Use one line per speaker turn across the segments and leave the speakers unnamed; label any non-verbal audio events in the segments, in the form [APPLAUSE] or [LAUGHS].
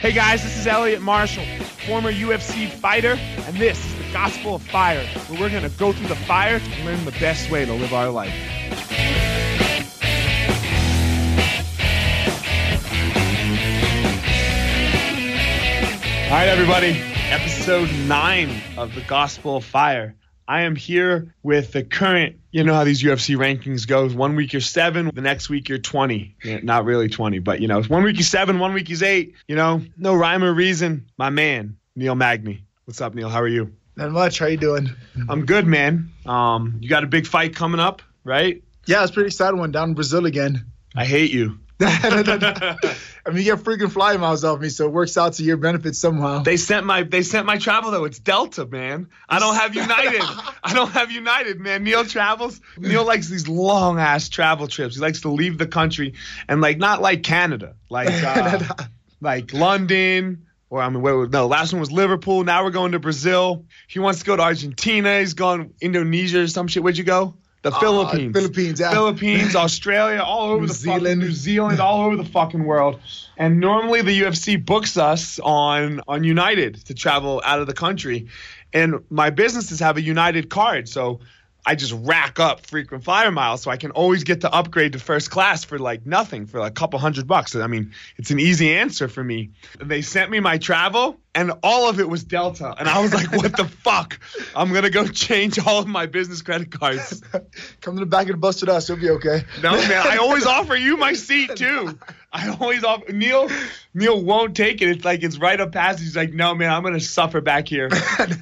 Hey guys, this is Elliot Marshall, former UFC fighter, and this is the Gospel of Fire, where we're going to go through the fire to learn the best way to live our life. All right, everybody, episode nine of the Gospel of Fire. I am here with the current, you know how these UFC rankings go. One week you're seven, the next week you're 20. Yeah, not really 20, but you know, one week you're seven, one week he's eight. You know, no rhyme or reason. My man, Neil Magny. What's up, Neil? How are you?
Not much. How you doing?
I'm good, man. Um, you got a big fight coming up, right?
Yeah, it's pretty exciting one down in Brazil again.
I hate you.
I mean, you get freaking fly miles off me, so it works out to your benefit somehow.
They sent my they sent my travel though. It's Delta, man. I don't have United. [LAUGHS] I don't have United, man. Neil travels. Neil likes these long ass travel trips. He likes to leave the country and like not like Canada, like [LAUGHS] uh, like London. Or I mean, where, no, last one was Liverpool. Now we're going to Brazil. He wants to go to Argentina. He's going Indonesia or some shit. Where'd you go? The
Uh,
Philippines.
Philippines, yeah.
Philippines, [LAUGHS] Australia, all over
New
the fucking
Zealand.
New Zealand, all over the fucking world. And normally the UFC books us on on United to travel out of the country. And my businesses have a United card, so I just rack up frequent flyer miles so I can always get to upgrade to first class for like nothing, for like a couple hundred bucks. I mean, it's an easy answer for me. They sent me my travel and all of it was Delta. And I was like, what the [LAUGHS] fuck? I'm going to go change all of my business credit cards. [LAUGHS]
Come to the back of the bus with us. You'll be okay.
No, man, I always [LAUGHS] offer you my seat too. I always offer Neil. Neil won't take it. It's like it's right up past. He's like, no, man, I'm gonna suffer back here,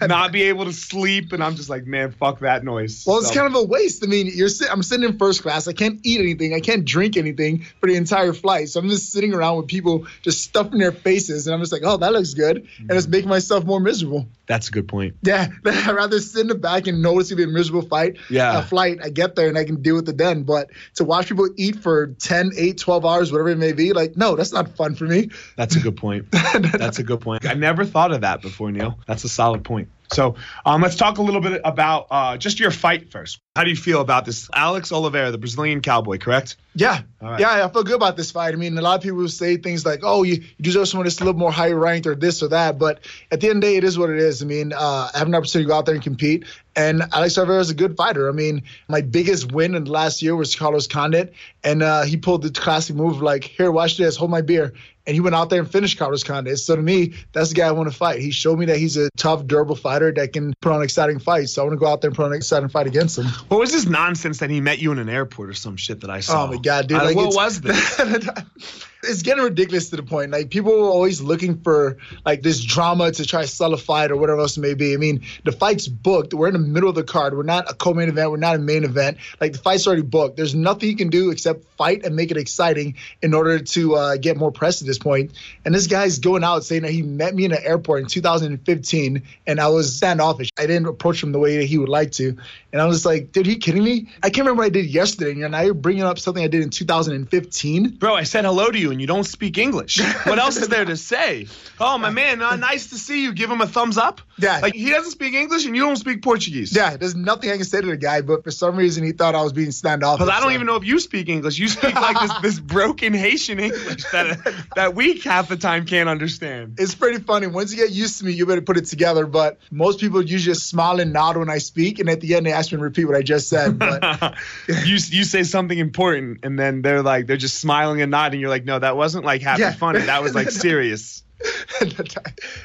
not be able to sleep, and I'm just like, man, fuck that noise.
Well, it's
So-
kind of a waste. I mean, you're sit- I'm sitting in first class. I can't eat anything. I can't drink anything for the entire flight. So I'm just sitting around with people just stuffing their faces, and I'm just like, oh, that looks good, and it's making myself more miserable.
that's a good point.
Yeah, [LAUGHS] I'd rather sit in the back and notice it'll be a miserable fight.
Yeah.
A flight, I get there and I can deal with it then. But to watch people eat for 10, 8, 12 hours, whatever it may be, like, no, that's not fun for me.
That's a good point. [LAUGHS] That's a good point. I never thought of that before, Neil. That's a solid point. So um, let's talk a little bit about uh, just your fight first. How do you feel about this? Alex Oliveira, the Brazilian cowboy, correct?
Yeah.
Right.
Yeah, I feel good about this fight. I mean, a lot of people will say things like, oh, you, you deserve someone that's a little more higher ranked or this or that. But at the end of the day, it is what it is. I mean, uh, I have an opportunity to go out there and compete. And Alex Oliveira is a good fighter. I mean, my biggest win in the last year was Carlos Condit. And uh, he pulled the classic move like, here, watch this, hold my beer. And he went out there and finished Carlos Condit. So to me, that's the guy I want to fight. He showed me that he's a tough, durable fighter that can put on exciting fights. So I want to go out there and put on an exciting fight against him.
What was this nonsense that he met you in an airport or some shit that I saw?
Oh my god, dude! Like,
what was this? [LAUGHS]
it's getting ridiculous to the point. Like people are always looking for like this drama to try to sell a fight or whatever else it may be. I mean, the fight's booked. We're in the middle of the card. We're not a co-main event. We're not a main event. Like the fight's already booked. There's nothing you can do except fight and make it exciting in order to uh, get more press at this point. And this guy's going out saying that he met me in an airport in 2015 and I was standoffish. I didn't approach him the way that he would like to. And I was like, dude, are you kidding me? I can't remember what I did yesterday. And now you're bringing up something I did in 2015.
Bro, I said hello to you and you don't speak English. [LAUGHS] What else is there to say? Oh, my man, uh, [LAUGHS] nice to see you. Give him a thumbs up.
Yeah.
Like, he doesn't speak English and you don't speak Portuguese.
Yeah, there's nothing I can say to the guy, but for some reason he thought I was being standoffish.
Because I don't
so-
even know if you speak English. You speak like this, this [LAUGHS] broken Haitian English that, that we half the time can't understand.
It's pretty funny. Once you get used to me, you better put it together. But most people usually just smile and nod when I speak, and at the end they ask me to repeat what I just said. But [LAUGHS]
you you say something important and then they're like they're just smiling and nodding. You're like, no, that wasn't like happy
Yeah.
funny. That was like serious. [LAUGHS]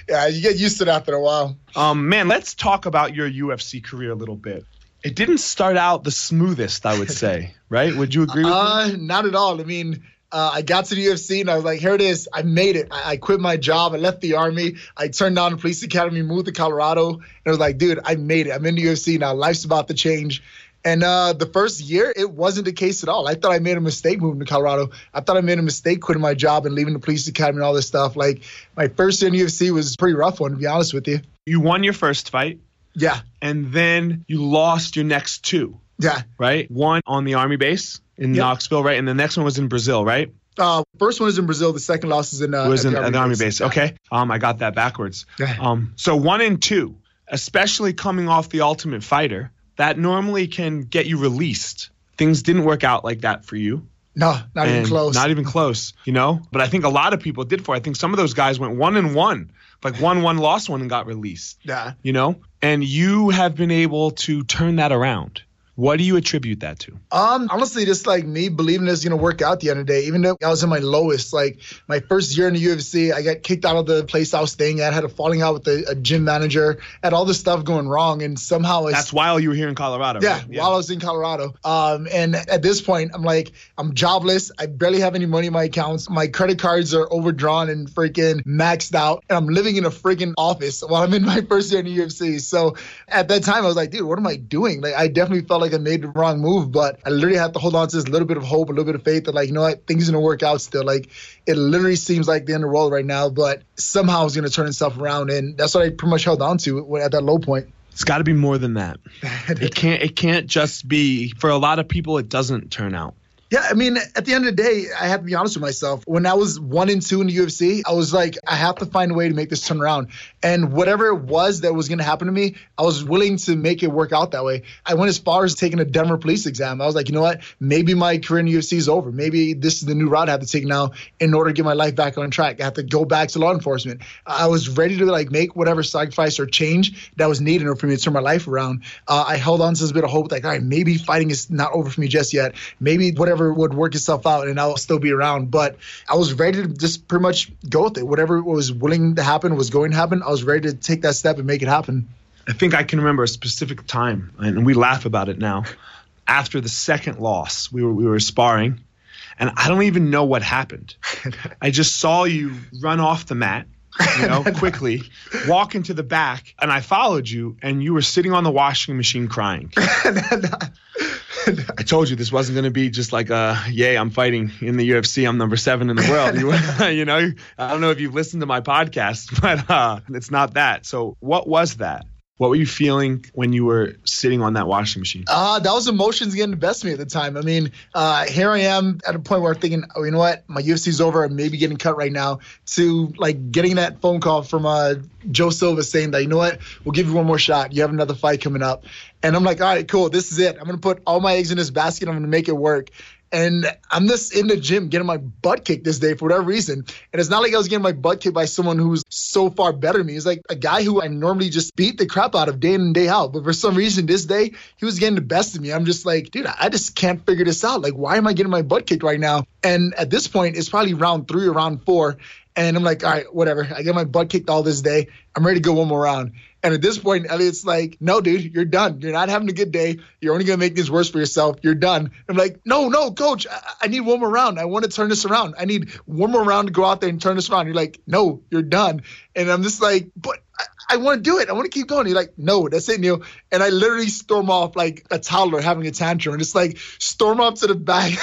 yeah, you get used to it after a while.
Um, man, let's talk about your UFC career a little bit. It didn't start out the smoothest, I would say, right? Would you agree with me?
Uh, not at all. I mean, uh, I got to the UFC and I was like, here it is. I made it. I, I quit my job. I left the army. I turned down the police academy, moved to Colorado. And I was like, dude, I made it. I'm in the UFC now. Life's about to change. And uh, the first year, it wasn't the case at all. I thought I made a mistake moving to Colorado. I thought I made a mistake quitting my job and leaving the police academy and all this stuff. Like, my first year in UFC was a pretty rough one, to be honest with you.
You won your first fight,
Yeah.
and then you lost your next two,
Yeah.
right? One on the army base in
Yep.
Knoxville, right? And the next one was in Brazil, right?
Uh, first one is in Brazil. The second loss is in, uh,
was in
the
army base.
Yeah.
Okay. Um, I got that backwards.
Yeah.
Um, so one and two, especially coming off the Ultimate Fighter, that normally can get you released. Things didn't work out like that for you.
No, not even close.
Not even close, you know? But I think a lot of people did for. I think some of those guys went one and one, like one, one, lost one and got released,
yeah.
you know? And you have been able to turn that around. What do you attribute that to?
Um, honestly, just like me believing it's gonna work out the end of the day, even though I was in my lowest. Like my first year in the UFC, I got kicked out of the place I was staying at, had a falling out with a, a gym manager, had all this stuff going wrong, and somehow it's
That's while you were here in Colorado.
yeah,
right?
while I was in Colorado. Um, and at this point, I'm like, I'm jobless. I barely have any money in my accounts. My credit cards are overdrawn and freaking maxed out. And I'm living in a freaking office while I'm in my [LAUGHS] first year in the UFC. So at that time, I was like, dude, what am I doing? Like, I definitely felt like I made the wrong move, but I literally had to hold on to this little bit of hope, a little bit of faith that, like, you know what, things are gonna work out still. Like, it literally seems like the end of the world right now, but somehow it's gonna turn itself around. And that's what I pretty much held on to at that low point.
It's got to be more than that. [LAUGHS] It can't. It can't just be. For a lot of people, it doesn't turn out.
Yeah, I mean, at the end of the day, I have to be honest with myself. When I was one and two in the UFC, I was like, I have to find a way to make this turn around. And whatever it was that was going to happen to me, I was willing to make it work out that way. I went as far as taking a Denver police exam. I was like, you know what? Maybe my career in the UFC is over. Maybe this is the new route I have to take now in order to get my life back on track. I have to go back to law enforcement. I was ready to like make whatever sacrifice or change that was needed for me to turn my life around. Uh, I held on to this bit of hope, like, all right, maybe fighting is not over for me just yet. Maybe whatever would work itself out and I'll still be around. But I was ready to just pretty much go with it. Whatever was willing to happen was going to happen. I was ready to take that step and make it happen.
I think I can remember a specific time, and we laugh about it now. After the second loss, we were we were sparring, and I don't even know what happened. [LAUGHS] I just saw you run off the mat, you know, [LAUGHS] quickly, walk into the back, and I followed you, and you were sitting on the washing machine crying. [LAUGHS] I told you this wasn't going to be just like a yay, I'm fighting in the UFC. I'm number seven in the world. You, [LAUGHS] you know, I don't know if you've listened to my podcast, but uh, it's not that. So, what was that? What were you feeling when you were sitting on that washing machine?
Uh, that was emotions getting the best of me at the time. I mean, uh, here I am at a point where I'm thinking, oh, you know what? My UFC's over. I'm maybe getting cut right now. To like getting that phone call from uh, Joe Silva saying that, you know what? We'll give you one more shot. You have another fight coming up. And I'm like, all right, cool. This is it. I'm going to put all my eggs in this basket. I'm going to make it work. And I'm just in the gym getting my butt kicked this day for whatever reason. And it's not like I was getting my butt kicked by someone who's so far better than me. It's like a guy who I normally just beat the crap out of day in and day out. But for some reason, this day, he was getting the best of me. I'm just like, dude, I just can't figure this out. Like, why am I getting my butt kicked right now? And at this point, it's probably round three or round four. And I'm like, all right, whatever. I get my butt kicked all this day. I'm ready to go one more round. And at this point, Elliot's like, no, dude, you're done. You're not having a good day. You're only going to make things worse for yourself. You're done. I'm like, no, no, coach, I, I need one more round. I want to turn this around. I need one more round to go out there and turn this around. You're like, no, you're done. And I'm just like, but I, I want to do it. I want to keep going. You're like, no, that's it, Neil. And I literally storm off like a toddler having a tantrum and just like storm off to the back,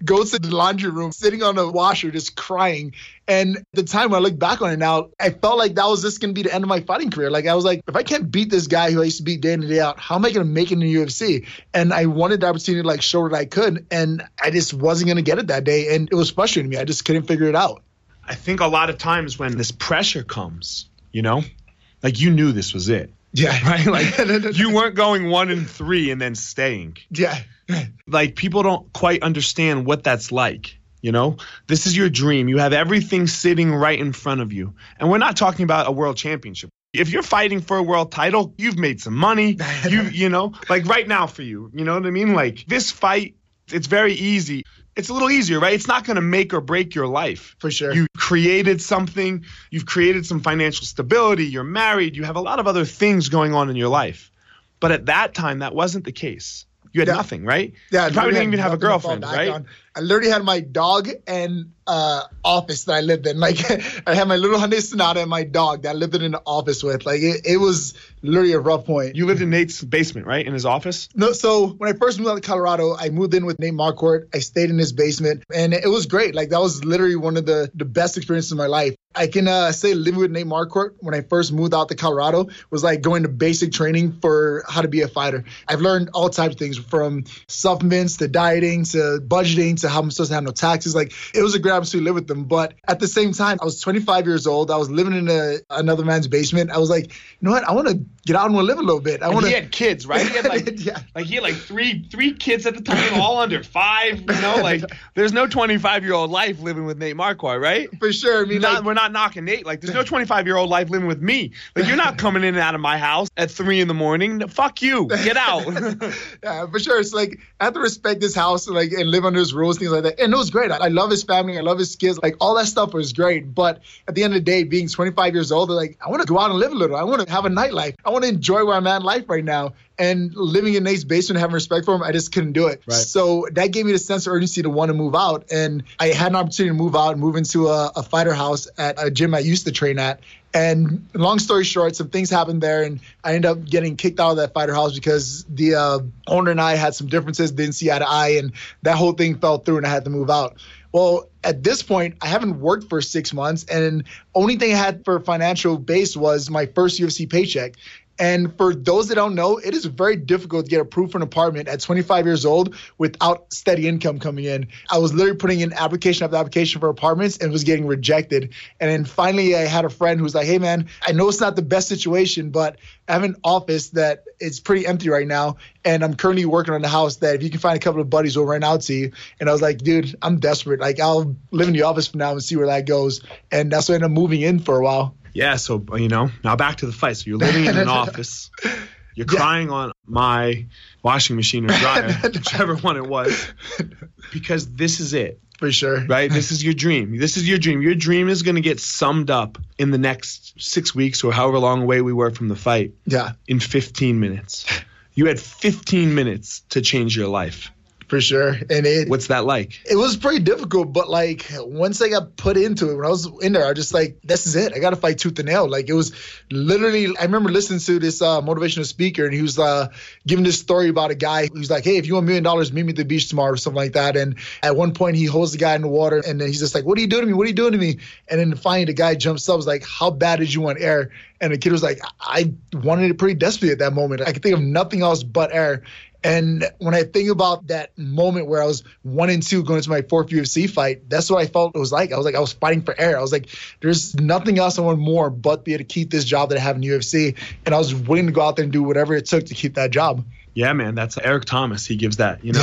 [LAUGHS] go to the laundry room, sitting on the washer, just crying. And the time when I look back on it now, I felt like that was just going to be the end of my fighting career. Like I was like, if I can't beat this guy who I used to beat day in and day out, how am I going to make it in the UFC? And I wanted the opportunity to like show that I could. And I just wasn't going to get it that day. And it was frustrating me. I just couldn't figure it out.
I think a lot of times when this pressure comes, you know, like you knew this was it.
Yeah. [LAUGHS]
Right? Like [LAUGHS] you weren't going one and three and then staying.
Yeah.
Like people don't quite understand what that's like. You know, this is your dream. You have everything sitting right in front of you. And we're not talking about a world championship. If you're fighting for a world title, you've made some money. [LAUGHS] You, you know, like right now for you, you know what I mean? Like this fight, it's very easy. It's a little easier, right? It's not going to make or break your life.
For sure.
You created something, you've created some financial stability, you're married, you have a lot of other things going on in your life. But at that time, that wasn't the case. You had
Yeah.
nothing, right?
Yeah,
You probably didn't even have a
nothing to fall
girlfriend, right?
on. I literally had my dog and uh, office that I lived in. Like [LAUGHS] I had my little Hyundai Sonata and my dog that I lived in the office with. Like it, it was literally a rough point.
You lived in Nate's basement, right? In his office?
No, so when I first moved out to Colorado, I moved in with Nate Marquardt. I stayed in his basement, and it was great. Like that was literally one of the the best experiences of my life. I can uh, say living with Nate Marquardt when I first moved out to Colorado was like going to basic training for how to be a fighter. I've learned all types of things from supplements to dieting to budgeting to how I'm supposed to handle taxes. Like it was a great opportunity to live with them. But at the same time, I was 25 years old. I was living in a, another man's basement. I was like, you know what? I want to get out and live a little bit. I want to.
he had kids, right? He had like, [LAUGHS]
Yeah.
like he had like three three kids at the time, [LAUGHS] all under five. You know, like there's no 25 year old life living with Nate Marquardt, right?
For sure. I mean,
Not,
like,
we're not knocking Nate. Like, there's no 25 year old life living with me. Like, you're not [LAUGHS] coming in and out of my house at three in the morning. Fuck you. Get out. [LAUGHS]
yeah, [LAUGHS] for sure. It's like I have to respect this house, and like and live under his rules, things like that. And it was great. I, I love his family. I love his kids. Like all that stuff was great. But at the end of the day, being 25 years old, like I want to go out and live a little. I want to have a nightlife. I want to enjoy where I'm at in life right now. And living in Nate's basement, having respect for him, I just couldn't do it.
Right.
So that gave me the sense of urgency to want to move out. And I had an opportunity to move out and move into a, a fighter house at a gym I used to train at. And long story short, some things happened there, and I ended up getting kicked out of that fighter house because the uh, owner and I had some differences, didn't see eye to eye, and that whole thing fell through, and I had to move out. Well, at this point, I haven't worked for six months, and only thing I had for financial base was my first UFC paycheck. And for those that don't know, it is very difficult to get approved for an apartment at 25 years old without steady income coming in. I was literally putting in application after application for apartments and was getting rejected. And then finally, I had a friend who was like, "Hey, man, I know it's not the best situation, but I have an office that is pretty empty right now, and I'm currently working on the house. That if you can find a couple of buddies, we'll rent out to you." And I was like, "Dude, I'm desperate. Like, I'll live in the office for now and see where that goes." And that's why I ended up moving in for a while.
yeah, so, you know, now back to the fight. So you're living in an [LAUGHS] office. You're
Yeah.
crying on my washing machine or dryer, [LAUGHS] whichever one it was, because this is it.
For sure.
right? This is your dream. This is your dream. Your dream is going to get summed up in the next six weeks or however long away we were from the fight
Yeah,
in 15 minutes. You had 15 minutes to change your life.
For sure. And it
What's that like?
it was pretty difficult, but like once I got put into it, when I was in there, I was just like, this is it. I got to fight tooth and nail. Like it was literally, I remember listening to this uh, motivational speaker and he was uh, giving this story about a guy who's like, hey, if you want a million dollars, meet me at the beach tomorrow or something like that. And at one point, he holds the guy in the water and then he's just like, what are you doing to me? What are you doing to me? And then finally, the guy jumps up, was like, how bad did you want air? And the kid was like, I wanted it pretty desperately at that moment. I could think of nothing else but air. And when I think about that moment where I was one and two going into my fourth UFC fight, that's what I felt it was like. I was like, I was fighting for air. I was like, there's nothing else I want more but be able to keep this job that I have in UFC. And I was willing to go out there and do whatever it took to keep that job.
Yeah, man, that's Eric Thomas. He gives that, you know?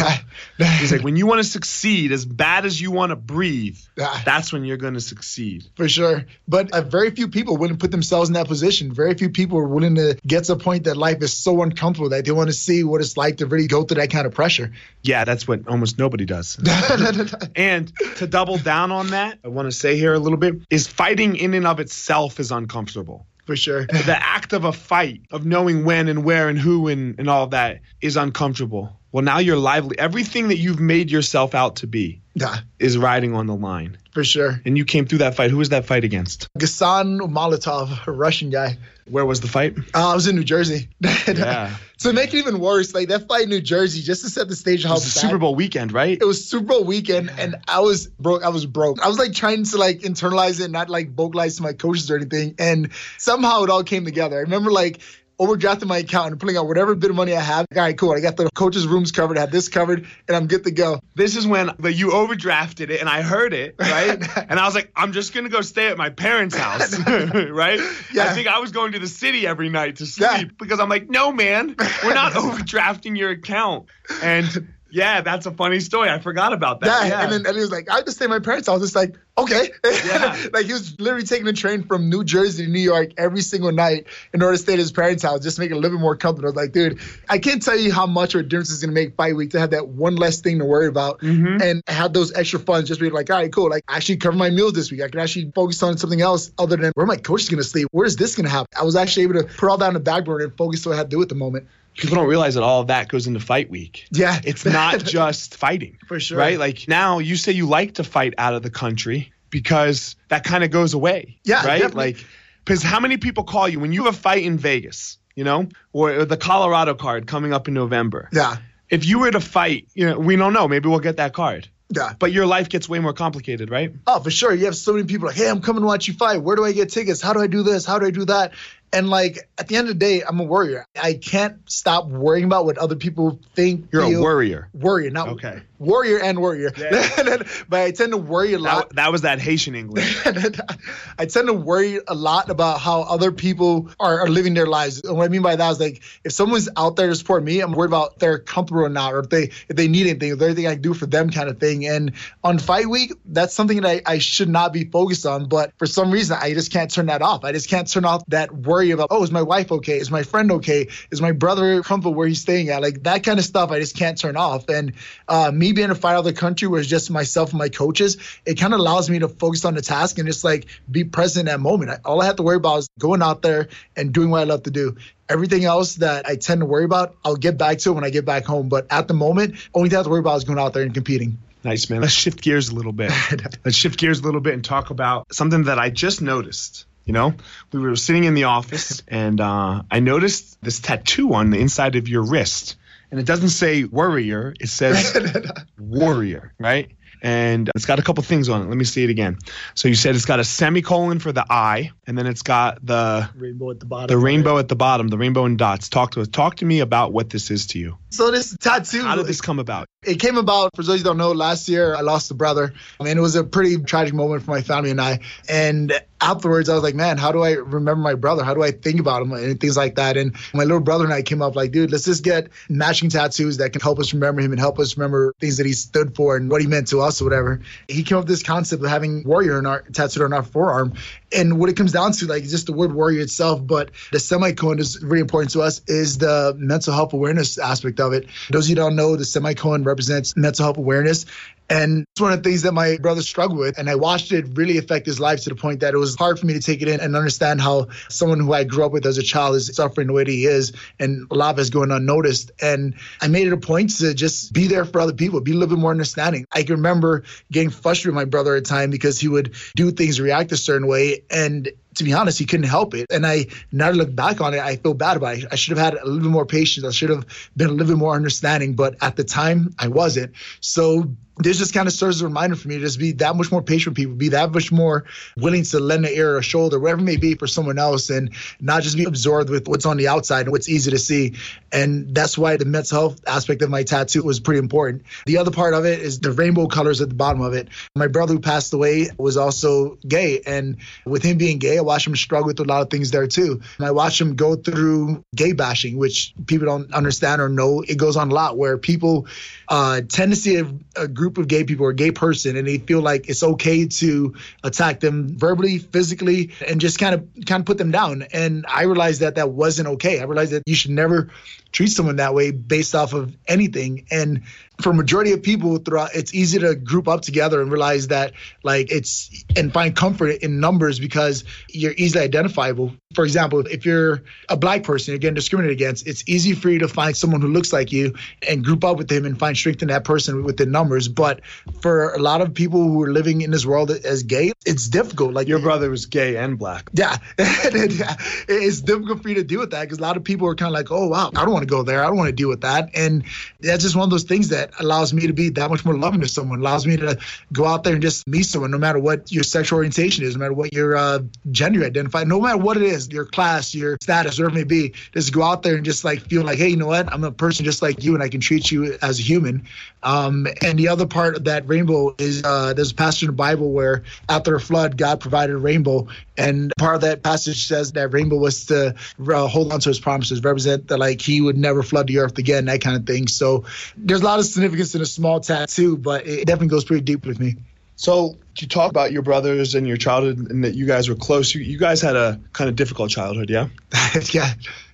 Yeah. [LAUGHS]
He's like, when you want to succeed as bad as you want to breathe,
Yeah.
that's when you're going to succeed.
For sure. But uh, very few people wouldn't put themselves in that position. Very few people are willing to get to a point that life is so uncomfortable that they want to see what it's like to really go through that kind of pressure.
Yeah, that's what almost nobody does. [LAUGHS] [LAUGHS] And to double down on that, I want to say here a little bit is fighting in and of itself is uncomfortable.
For sure. [LAUGHS]
The act of a fight, of knowing when and where and who and, and all that is uncomfortable. Well, now you're lively. Everything that you've made yourself out to be
Yeah,
is riding on the line.
for sure.
And you came through that fight. Who was that fight against?
Gasan Umalatov, a Russian guy.
Where was the fight?
Uh, I was in New Jersey. [LAUGHS]
Yeah.
to make it even worse, like that fight in New Jersey, just to set the stage of
It
how
was Super Bowl weekend, right?
It was Super Bowl weekend, and I was broke. I was broke. I was like trying to like internalize it, not like vocalize to my coaches or anything. And somehow it all came together. I remember like overdrafting my account and pulling out whatever bit of money I have. All right, cool. I got the coach's rooms covered. I have this covered, and I'm good to go.
This is when the, you overdrafted it, and I heard it, right? [LAUGHS] and I was like, I'm just gonna go stay at my parents' house, [LAUGHS] right?
Yeah.
I think I was going to the city every night to sleep
Yeah.
because I'm like, no, man, we're not [LAUGHS] overdrafting your account. And yeah, that's a funny story. I forgot about that. Yeah,
and then and he was like, I just stay at my parents' house. It's like, okay.
Yeah. [LAUGHS]
like he was literally taking a train from New Jersey to New York every single night in order to stay at his parents' house, just to make it a little bit more comfortable. I was like, dude, I can't tell you how much of a difference it's gonna make fight week to have that one less thing to worry about
Mhm.
and have those extra funds just be like, all right, cool. Like I actually cover my meals this week. I can actually focus on something else other than where my coach is gonna sleep. Where is this gonna happen? I was actually able to put all that on the back burner and focus on what I had to do at the moment.
People don't realize that all of that goes into fight week.
Yeah.
It's not [LAUGHS] just fighting.
For sure.
Right? Like now you say you like to fight out of the country because that kind of goes away.
Yeah,
Right?
definitely.
Like, because how many people call you when you have a fight in Vegas, you know, or the Colorado card coming up in November?
Yeah.
If you were to fight, you know, we don't know. Maybe we'll get that card.
Yeah.
But your life gets way more complicated, right?
Oh, for sure. You have so many people like, hey, I'm coming to watch you fight. Where do I get tickets? How do I do this? How do I do that? And like at the end of the day, I'm a warrior. I can't stop worrying about what other people think.
You're
feel.
a worrier.
Worrier, not
Okay.
warrior and worrier.
Yeah. [LAUGHS]
but I tend to worry a lot.
That, that was that Haitian English. [LAUGHS]
I tend to worry a lot about how other people are, are living their lives. And what I mean by that is like if someone's out there to support me, I'm worried about if they're comfortable or not, or if they if they need anything, if there's anything I can do for them kind of thing. And on fight week, that's something that I, I should not be focused on. But for some reason, I just can't turn that off. I just can't turn off that worry about, oh, is my wife okay? Is my friend okay? Is my brother comfortable where he's staying at? Like that kind of stuff I just can't turn off. And uh, me being a fight out of the country where it's just myself and my coaches, it kind of allows me to focus on the task and just like be present in that moment. I, all I have to worry about is going out there and doing what I love to do. Everything else that I tend to worry about, I'll get back to when I get back home. But at the moment, only thing I have to worry about is going out there and competing.
Nice, man. Let's shift gears a little bit. [LAUGHS] Let's shift gears a little bit and talk about something that I just noticed. You know, we were sitting in the office [LAUGHS] and uh, I noticed this tattoo on the inside of your wrist. And it doesn't say warrior, it says [LAUGHS] warrior, right? And it's got a couple things on it. Let me see it again. So you said it's got a semicolon for the I, and then it's got the
Rainbow at the bottom.
the rainbow at the bottom, the rainbow and dots. Talk to us. Talk to me about what this is to you.
So this tattoo.
How did this come about?
It came about, for those who don't know, last year I lost a brother. I mean, it was a pretty tragic moment for my family and I. And afterwards, I was like, man, how do I remember my brother? How do I think about him and things like that? And my little brother and I came up like, dude, let's just get matching tattoos that can help us remember him and help us remember things that he stood for and what he meant to us or whatever. He came up with this concept of having warrior in our tattooed on our forearm. And what it comes down to, like, just the word warrior itself, but the semicolon is really important to us, is the mental health awareness aspect of it. Those of you don't know, the semicolon represents mental health awareness. And it's one of the things that my brother struggled with. And I watched it really affect his life to the point that it was hard for me to take it in and understand how someone who I grew up with as a child is suffering the way that he is. And a lot of it's going unnoticed. And I made it a point to just be there for other people, be a little bit more understanding. I can remember getting frustrated with my brother at time because he would do things, react a certain way. And to be honest, he couldn't help it. And I now look back on it, I feel bad about it. I should have had a little bit more patience. I should have been a little bit more understanding. But at the time, I wasn't. So this just kind of serves as a reminder for me to just be that much more patient with people, be that much more willing to lend an ear or a shoulder, whatever it may be for someone else, and not just be absorbed with what's on the outside and what's easy to see. And that's why the mental health aspect of my tattoo was pretty important. The other part of it is the rainbow colors at the bottom of it. My brother who passed away was also gay. And with him being gay, I watched him struggle with a lot of things there too. And I watched him go through gay bashing, which people don't understand or know. It goes on a lot where people uh, tend to see a, a group of gay people or a gay person and they feel like it's okay to attack them verbally, physically, and just kind of kind of put them down. And I realized that that wasn't okay. I realized that you should never treat someone that way based off of anything. And for majority of people throughout it's easy to group up together and realize that like it's and find comfort in numbers because you're easily identifiable. For example if you're a black person you're getting discriminated against it's easy for you to find someone who looks like you and group up with him and find strength in that person within numbers. But for a lot of people who are living in this world as gay it's difficult like
Your brother was gay and black.
yeah, [LAUGHS] Yeah. it's difficult for you to deal with that because a lot of people are kind of like, oh wow, I don't want to go there, I don't want to deal with that, and that's just one of those things that allows me to be that much more loving to someone, allows me to go out there and just meet someone, no matter what your sexual orientation is, no matter what your uh, gender identify, no matter what it is, your class, your status, whatever it may be, just go out there and just like feel like, hey, you know what, I'm a person just like you, and I can treat you as a human. Um, and the other part of that rainbow is uh, there's a passage in the Bible where after a flood, God provided a rainbow, and part of that passage says that rainbow was to uh, hold on to his promises, represent that like he would never flood the earth again, that kind of thing. So there's a lot of significance in a small tattoo, but it definitely goes pretty deep with me.
So you talk about your brothers and your childhood and that you guys were close. You, you guys had a kind of difficult childhood, yeah? [LAUGHS]
yeah.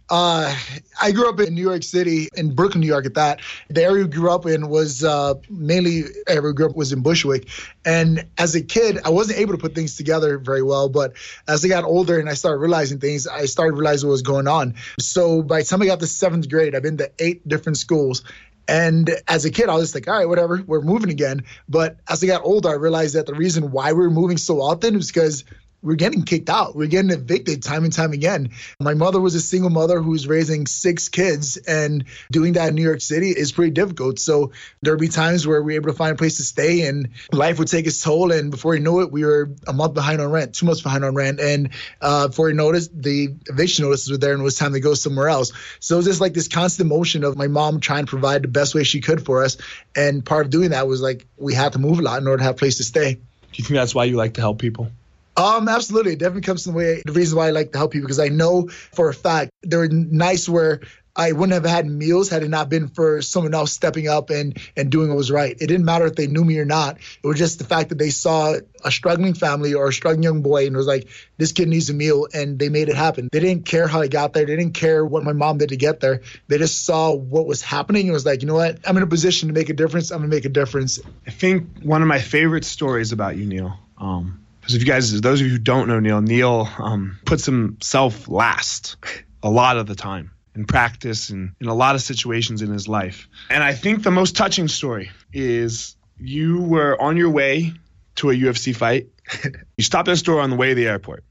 Uh, I grew up in New York City, in Brooklyn, New York. At that, the area we grew up in was uh, mainly area grew up was in Bushwick. And as a kid, I wasn't able to put things together very well. But as I got older and I started realizing things, I started realizing what was going on. So by the time I got to seventh grade, I've been to eight different schools. And as a kid, I was just like, all right, whatever, we're moving again. But as I got older, I realized that the reason why we were moving so often was because we're getting kicked out. We're getting evicted time and time again. My mother was a single mother who was raising six kids, and doing that in New York City is pretty difficult. So there'd be times where we were able to find a place to stay, and life would take its toll. And before you know it, we were a month behind on rent, two months behind on rent, and uh, before you noticed, the eviction notices were there, and it was time to go somewhere else. So it was just like this constant motion of my mom trying to provide the best way she could for us, and part of doing that was like we had to move a lot in order to have a place to stay.
Do you think that's why you like to help people?
Um, absolutely. It definitely comes from the way the reason why I like to help people because I know for a fact there are nights where I wouldn't have had meals had it not been for someone else stepping up and and doing what was right. It didn't matter if they knew me or not. It was just the fact that they saw a struggling family or a struggling young boy and was like, this kid needs a meal, and they made it happen. They didn't care how I got there. They didn't care what my mom did to get there. They just saw what was happening and was like, you know what? I'm in a position to make a difference. I'm gonna make a difference.
I think one of my favorite stories about you, Neil. Um, because if you guys, those of you who don't know Neil, Neil um, puts himself last a lot of the time in practice and in a lot of situations in his life. And I think the most touching story is you were on your way to a UFC fight. [LAUGHS] you stopped at a store on the way to the airport.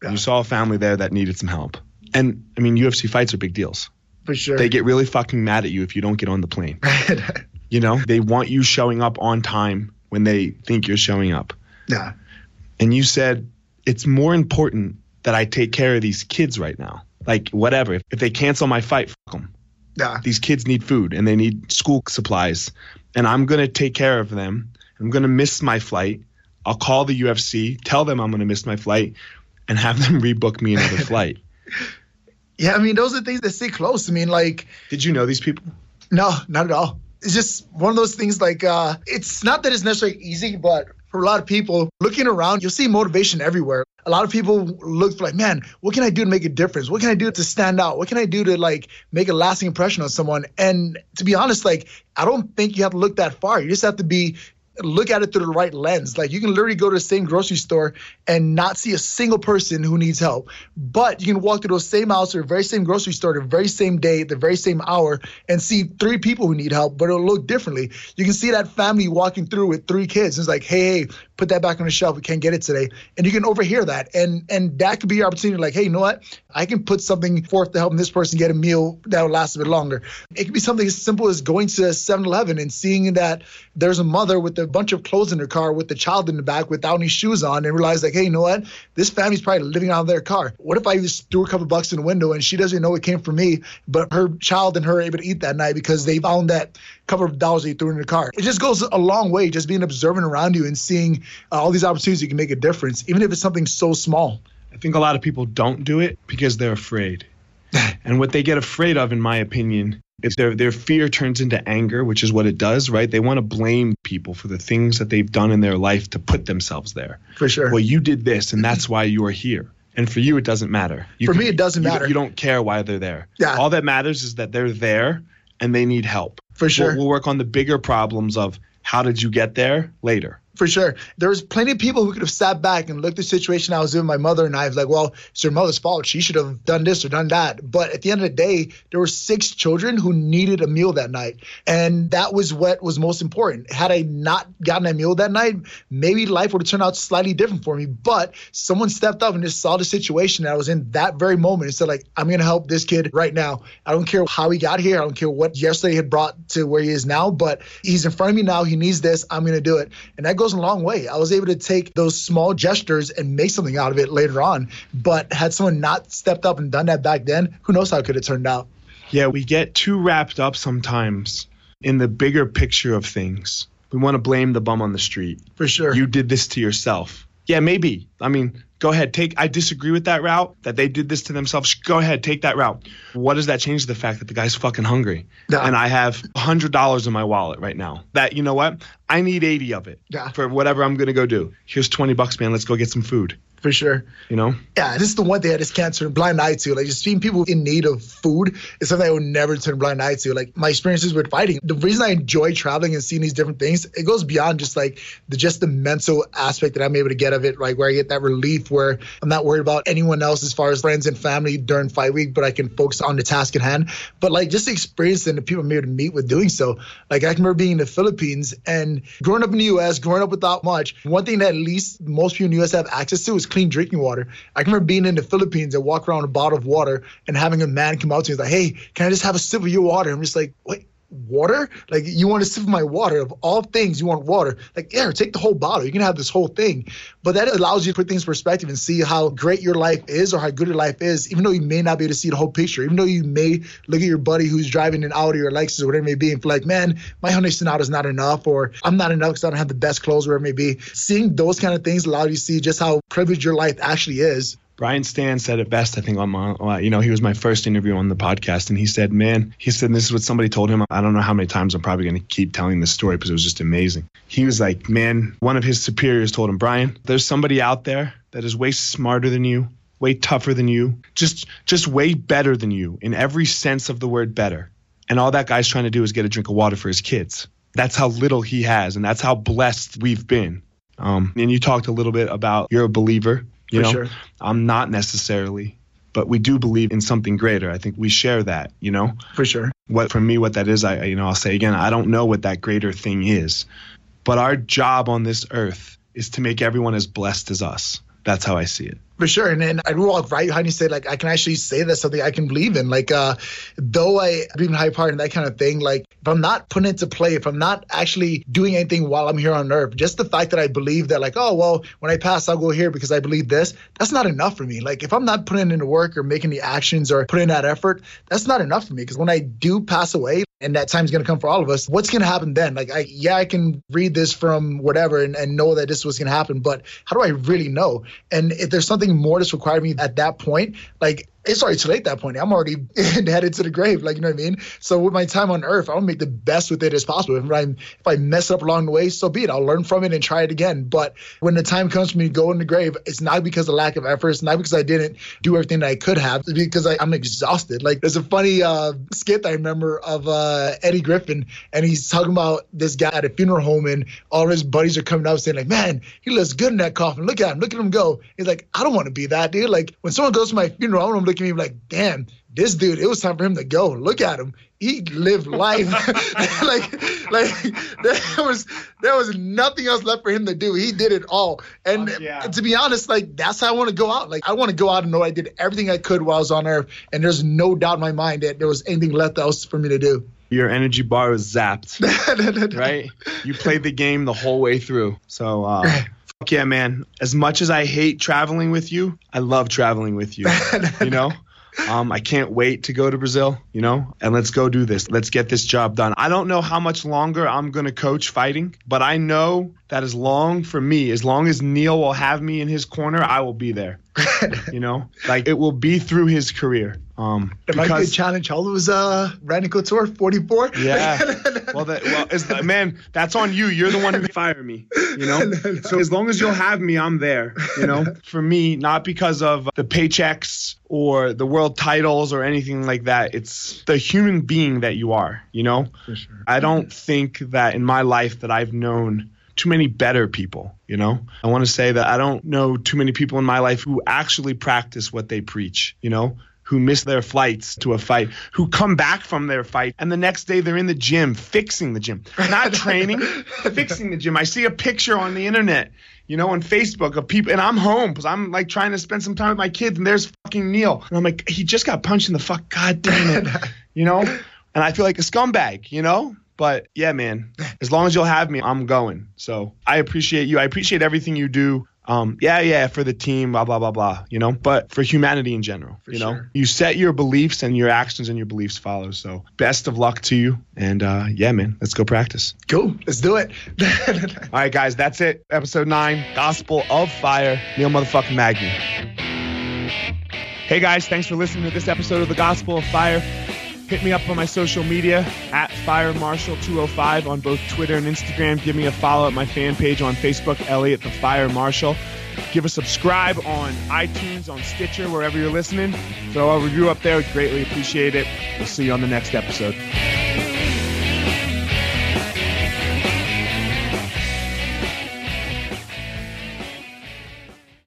Yeah. You saw a family there that needed some help. And I mean, UFC fights are big deals.
For sure.
They get really fucking mad at you if you don't get on the plane. [LAUGHS] you know, they want you showing up on time when they think you're showing up.
Yeah.
And you said, it's more important that I take care of these kids right now like whatever. If, if they cancel my fight, fuck them.
Yeah.
These kids need food and they need school supplies, and I'm gonna take care of them. I'm gonna miss my flight. I'll call the UFC, tell them I'm gonna miss my flight, and have [LAUGHS] them rebook me another [LAUGHS] flight.
Yeah, I mean those are things that stay close. I mean, like,
did you know these people?
No, not at all. It's just one of those things. Like, uh, it's not that it's necessarily easy, but for a lot of people looking around, you'll see motivation everywhere. A lot of people look for like, man, what can I do to make a difference? What can I do to stand out? What can I do to like make a lasting impression on someone? And to be honest, like I don't think you have to look that far. You just have to be look at it through the right lens. Like you can literally go to the same grocery store and not see a single person who needs help. But you can walk through those same house or the very same grocery store the very same day, the very same hour, and see three people who need help, but it'll look differently. You can see that family walking through with three kids. It's like, hey, hey, put that back on the shelf. We can't get it today. And you can overhear that. And and that could be your opportunity, like, hey, you know what? I can put something forth to help this person get a meal that'll last a bit longer. It could be something as simple as going to 7-Eleven and seeing that there's a mother with a bunch of clothes in her car with the child in the back without any shoes on and realize like, hey, you know what? This family's probably living out of their car. What if I just threw a couple bucks in the window and she doesn't even know it came from me, but her child and her are able to eat that night because they found that couple of dollars they threw in the car. It just goes a long way, just being observant around you and seeing uh, all these opportunities you can make a difference, even if it's something so small.
I think a lot of people don't do it because they're afraid. [LAUGHS] and what they get afraid of, in my opinion, if their their fear turns into anger, which is what it does, right? They want to blame people for the things that they've done in their life to put themselves there.
For sure.
Well, you did this, and that's why you are here. And for you, it doesn't matter. You
for can, me, it doesn't
you,
matter.
You don't care why they're there.
Yeah.
All that matters is that they're there and they need help.
For sure.
We'll, we'll work on the bigger problems of how did you get there later
for sure. There was plenty of people who could have sat back and looked at the situation I was in. My mother and I was like, well, it's her mother's fault. She should have done this or done that. But at the end of the day, there were six children who needed a meal that night. And that was what was most important. Had I not gotten a meal that night, maybe life would have turned out slightly different for me. But someone stepped up and just saw the situation that I was in that very moment and said, like, I'm going to help this kid right now. I don't care how he got here. I don't care what yesterday had brought to where he is now, but he's in front of me now. He needs this. I'm going to do it. And that goes goes a long way. I was able to take those small gestures and make something out of it later on. But had someone not stepped up and done that back then, who knows how it could have turned out.
Yeah, we get too wrapped up sometimes in the bigger picture of things. We want to blame the bum on the street.
For sure.
You did this to yourself. Yeah, maybe. I mean, go ahead. Take. I disagree with that route. That they did this to themselves. Go ahead. Take that route. What does that change the fact that the guy's fucking hungry? And I have hundred dollars in my wallet right now. That you know what? I need eighty of it. For whatever I'm gonna go do. Here's twenty bucks, man. Let's go get some food
for sure.
You know?
Yeah, this is the one thing I just can't turn blind eye to. Like just seeing people in need of food is something I would never turn blind eye to. Like my experiences with fighting. The reason I enjoy traveling and seeing these different things, it goes beyond just like the just the mental aspect that I'm able to get of it, like where I get that relief where I'm not worried about anyone else as far as friends and family during fight week, but I can focus on the task at hand. But like just the experience and the people I'm able to meet with doing so. Like I can remember being in the Philippines and And growing up in the U.S., growing up without much, one thing that at least most people in the U.S. have access to is clean drinking water. I remember being in the Philippines and walk around a bottle of water and having a man come out to me and like, "Hey, can I just have a sip of your water?" I'm just like, "Wait." Water? Like you want to sip my water. Of all things, you want water. Like, yeah, take the whole bottle. You can have this whole thing. But that allows you to put things in perspective and see how great your life is or how good your life is, even though you may not be able to see the whole picture. Even though you may look at your buddy who's driving an Audi or Lexus or whatever it may be and feel like, man, my Hyundai Sonata is not enough, or I'm not enough because I don't have the best clothes, wherever it may be. Seeing those kind of things allow you to see just how privileged your life actually is.
Brian Stann said it best, I think, on my, uh, you know, he was my first interview on the podcast, and he said, man, he said, this is what somebody told him. I don't know how many times I'm probably going to keep telling this story because it was just amazing. He was like, man, one of his superiors told him, Brian, there's somebody out there that is way smarter than you, way tougher than you, just, just way better than you in every sense of the word better. And all that guy's trying to do is get a drink of water for his kids. That's how little he has, and that's how blessed we've been. Um, and you talked a little bit about you're a believer you
For
know,
sure.
I'm not necessarily, but we do believe in something greater. I think we share that. You know,
For sure.
what for me, what that is, I you know, I'll say again, I don't know what that greater thing is, but our job on this earth is to make everyone as blessed as us. That's how I see it.
For sure. And then I walk right behind you say, like, I can actually say that's something I can believe in. Like, uh, though I believe in high part and that kind of thing, like, if I'm not putting it to play, if I'm not actually doing anything while I'm here on earth, just the fact that I believe that, like, oh, well, when I pass, I'll go here because I believe this, that's not enough for me. Like, if I'm not putting in the work or making the actions or putting in that effort, that's not enough for me. Because when I do pass away, and that time's going to come for all of us, what's going to happen then? Like, I, yeah, I can read this from whatever and, and know that this was going to happen, but how do I really know? And if there's something more that's required me at that point, like, it's already too late at that point. I'm already [LAUGHS] headed to the grave, like you know what I mean. So with my time on Earth, I want to make the best with it as possible. If I if I mess up along the way, so be it. I'll learn from it and try it again. But when the time comes for me to go in the grave, it's not because of lack of effort. It's not because I didn't do everything that I could have. It's because I, I'm exhausted. Like there's a funny uh, skit I remember of uh, Eddie Griffin, and he's talking about this guy at a funeral home, and all his buddies are coming up saying like, "Man, he looks good in that coffin. Look at him. Look at him go." He's like, "I don't want to be that dude. Like when someone goes to my funeral, I want to look at me like, damn." This dude, it was time for him to go. Look at him. He lived life. [LAUGHS] [LAUGHS] like, like there was there was nothing else left for him to do. He did it all. And
Fuck yeah.
to be honest, like that's how I want to go out. Like I want to go out and know I did everything I could while I was on earth. And there's no doubt in my mind that there was anything left else for me to do.
Your energy bar was zapped, [LAUGHS] right? You played the game the whole way through. So, uh, fuck yeah, man. As much as I hate traveling with you, I love traveling with you. [LAUGHS] You know? Um, I can't wait to go to Brazil, you know, and let's go do this. Let's get this job done. I don't know how much longer I'm going to coach fighting, but I know that as long for me, as long as Neil will have me in his corner, I will be there. [LAUGHS] you know, like it will be through his career. Um,
It might be a
because-
challenge. How old was uh, Randy Couture? 44?
yeah. [LAUGHS] Well, that, well, is man, that's on you. You're the one who fired me. You know. [LAUGHS] So as long as you'll have me, I'm there. You know. For me, not because of the paychecks or the world titles or anything like that. It's the human being that you are. You know.
For sure.
I don't think that in my life that I've known too many better people, you know? I want to say that I don't know too many people in my life who actually practice what they preach, you know? Who miss their flights to a fight, who come back from their fight, and the next day they're in the gym fixing the gym, not training, [LAUGHS] fixing the gym. I see a picture on the internet, you know, on Facebook of people, and I'm home because I'm like trying to spend some time with my kids, and there's fucking Neil, and I'm like, he just got punched in the fuck, god damn it, [LAUGHS] you know, and I feel like a scumbag, you know. But yeah, man, as long as you'll have me, I'm going. So I appreciate you. I appreciate everything you do. Um, yeah, yeah, for the team, blah blah blah blah. You know, but for humanity in general, you know,
sure.
you set your beliefs and your actions and your beliefs follow. So best of luck to you. And uh, yeah, man, let's go practice.
Cool. Let's do it. [LAUGHS]
All right, guys, that's it. Episode nine, Gospel of Fire, Neil motherfucking Magny. Hey guys, thanks for listening to this episode of the Gospel of Fire. Hit me up on my social media at Fire Marshal 205 on both Twitter and Instagram. Give me a follow at my fan page on Facebook, Elliot the Fire Marshal. Give a subscribe on iTunes, on Stitcher, wherever you're listening. Throw a review up there. We'd greatly appreciate it. We'll see you on the next episode.